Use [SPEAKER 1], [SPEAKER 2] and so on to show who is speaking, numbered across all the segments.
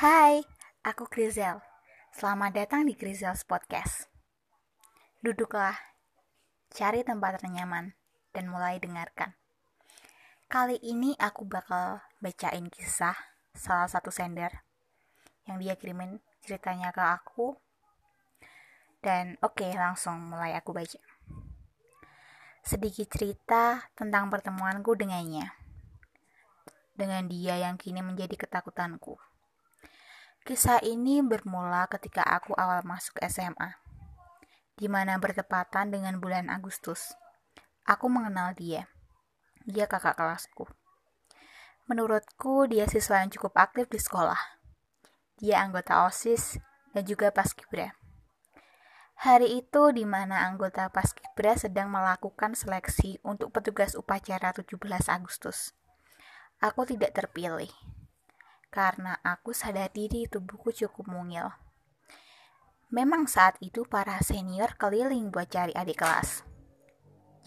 [SPEAKER 1] Hai, aku Grizel. Selamat datang di Grizel's Podcast. Duduklah, cari tempat ternyaman, dan mulai dengarkan. Kali ini aku bakal bacain kisah salah satu sender yang dia kirimin ceritanya ke aku. Dan oke, okay, langsung mulai aku baca. Sedikit cerita tentang pertemuanku dengannya. Dengan dia yang kini menjadi ketakutanku. Kisah ini bermula ketika aku awal masuk SMA, di mana bertepatan dengan bulan Agustus. Aku mengenal dia. Dia kakak kelasku. Menurutku, dia siswa yang cukup aktif di sekolah. Dia anggota OSIS dan juga Paskibra. Hari itu di mana anggota Paskibra sedang melakukan seleksi untuk petugas upacara 17 Agustus. Aku tidak terpilih karena aku sadar diri tubuhku cukup mungil. Memang saat itu para senior keliling buat cari adik kelas.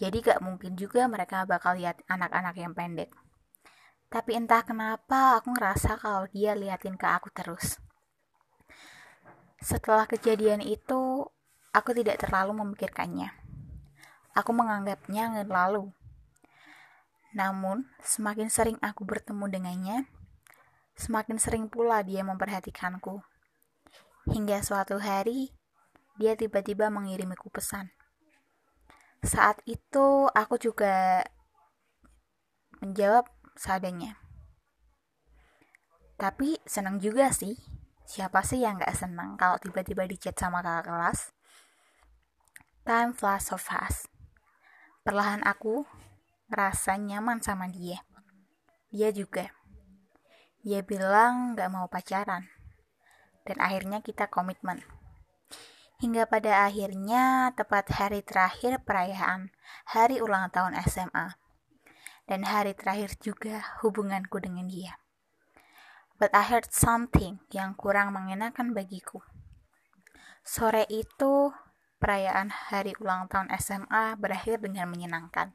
[SPEAKER 1] Jadi gak mungkin juga mereka bakal lihat anak-anak yang pendek. Tapi entah kenapa aku ngerasa kalau dia liatin ke aku terus. Setelah kejadian itu, aku tidak terlalu memikirkannya. Aku menganggapnya lalu. Namun, semakin sering aku bertemu dengannya, Semakin sering pula dia memperhatikanku. Hingga suatu hari, dia tiba-tiba mengirimiku pesan. Saat itu, aku juga menjawab seadanya. Tapi senang juga sih. Siapa sih yang gak senang kalau tiba-tiba dicat sama kakak kelas? Time flies so fast. Perlahan aku merasa nyaman sama dia. Dia juga. Dia bilang gak mau pacaran. Dan akhirnya kita komitmen. Hingga pada akhirnya tepat hari terakhir perayaan hari ulang tahun SMA. Dan hari terakhir juga hubunganku dengan dia. But I heard something yang kurang mengenakan bagiku. Sore itu, perayaan hari ulang tahun SMA berakhir dengan menyenangkan.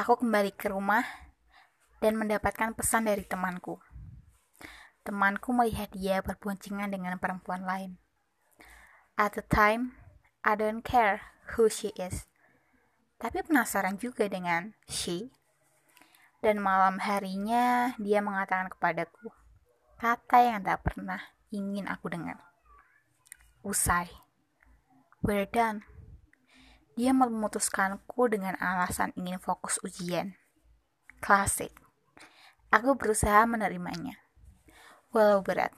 [SPEAKER 1] Aku kembali ke rumah dan mendapatkan pesan dari temanku temanku melihat dia berboncengan dengan perempuan lain. At the time, I don't care who she is. Tapi penasaran juga dengan she. Dan malam harinya dia mengatakan kepadaku kata yang tak pernah ingin aku dengar. Usai. We're done. Dia memutuskanku dengan alasan ingin fokus ujian. Klasik. Aku berusaha menerimanya walau berat.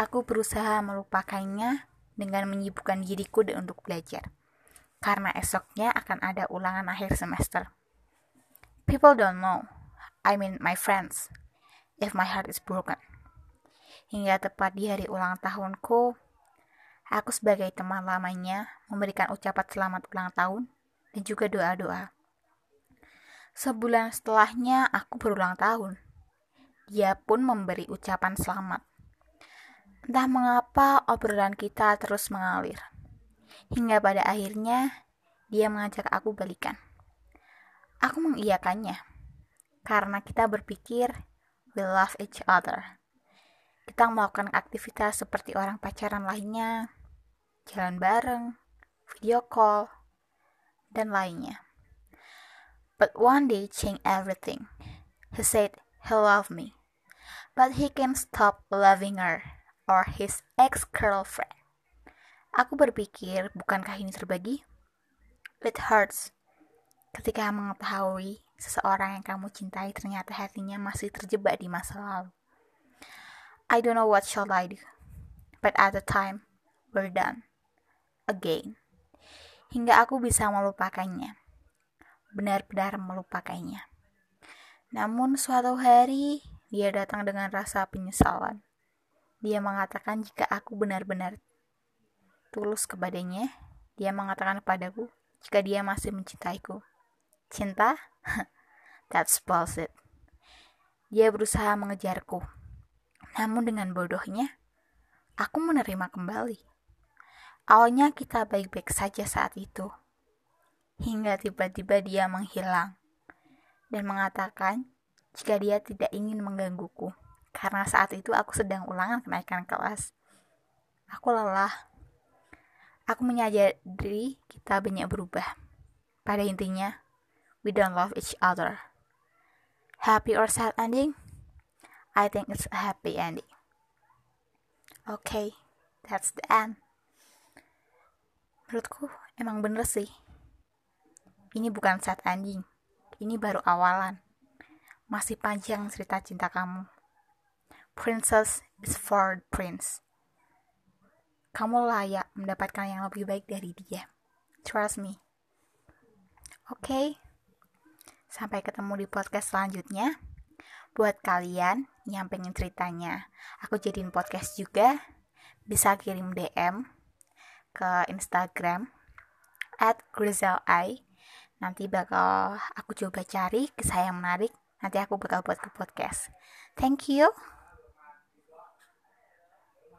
[SPEAKER 1] Aku berusaha melupakannya dengan menyibukkan diriku dan untuk belajar, karena esoknya akan ada ulangan akhir semester. People don't know, I mean my friends, if my heart is broken. Hingga tepat di hari ulang tahunku, aku sebagai teman lamanya memberikan ucapan selamat ulang tahun dan juga doa-doa. Sebulan setelahnya aku berulang tahun dia pun memberi ucapan selamat. Entah mengapa obrolan kita terus mengalir. Hingga pada akhirnya dia mengajak aku balikan. Aku mengiyakannya karena kita berpikir we love each other. Kita melakukan aktivitas seperti orang pacaran lainnya, jalan bareng, video call, dan lainnya. But one day changed everything. He said he loved me but he can stop loving her or his ex-girlfriend. Aku berpikir, bukankah ini terbagi? It hurts ketika mengetahui seseorang yang kamu cintai ternyata hatinya masih terjebak di masa lalu. I don't know what shall I do, but at the time, we're done. Again. Hingga aku bisa melupakannya. Benar-benar melupakannya. Namun suatu hari, dia datang dengan rasa penyesalan. Dia mengatakan jika aku benar-benar tulus kepadanya, dia mengatakan kepadaku jika dia masih mencintaiku. Cinta? That's bullshit. Dia berusaha mengejarku. Namun dengan bodohnya, aku menerima kembali. Awalnya kita baik-baik saja saat itu. Hingga tiba-tiba dia menghilang dan mengatakan jika dia tidak ingin menggangguku karena saat itu aku sedang ulangan kenaikan kelas. Aku lelah. Aku menyadari kita banyak berubah. Pada intinya, we don't love each other. Happy or sad ending? I think it's a happy ending. Okay, that's the end. Menurutku emang bener sih. Ini bukan sad ending. Ini baru awalan. Masih panjang cerita cinta kamu. Princess is for prince. Kamu layak mendapatkan yang lebih baik dari dia. Trust me. Oke. Okay. Sampai ketemu di podcast selanjutnya. Buat kalian yang pengen ceritanya, aku jadiin podcast juga. Bisa kirim DM ke Instagram at GrizelI. Nanti bakal aku coba cari kisah yang menarik. Nanti aku bakal buat ke podcast. Thank you.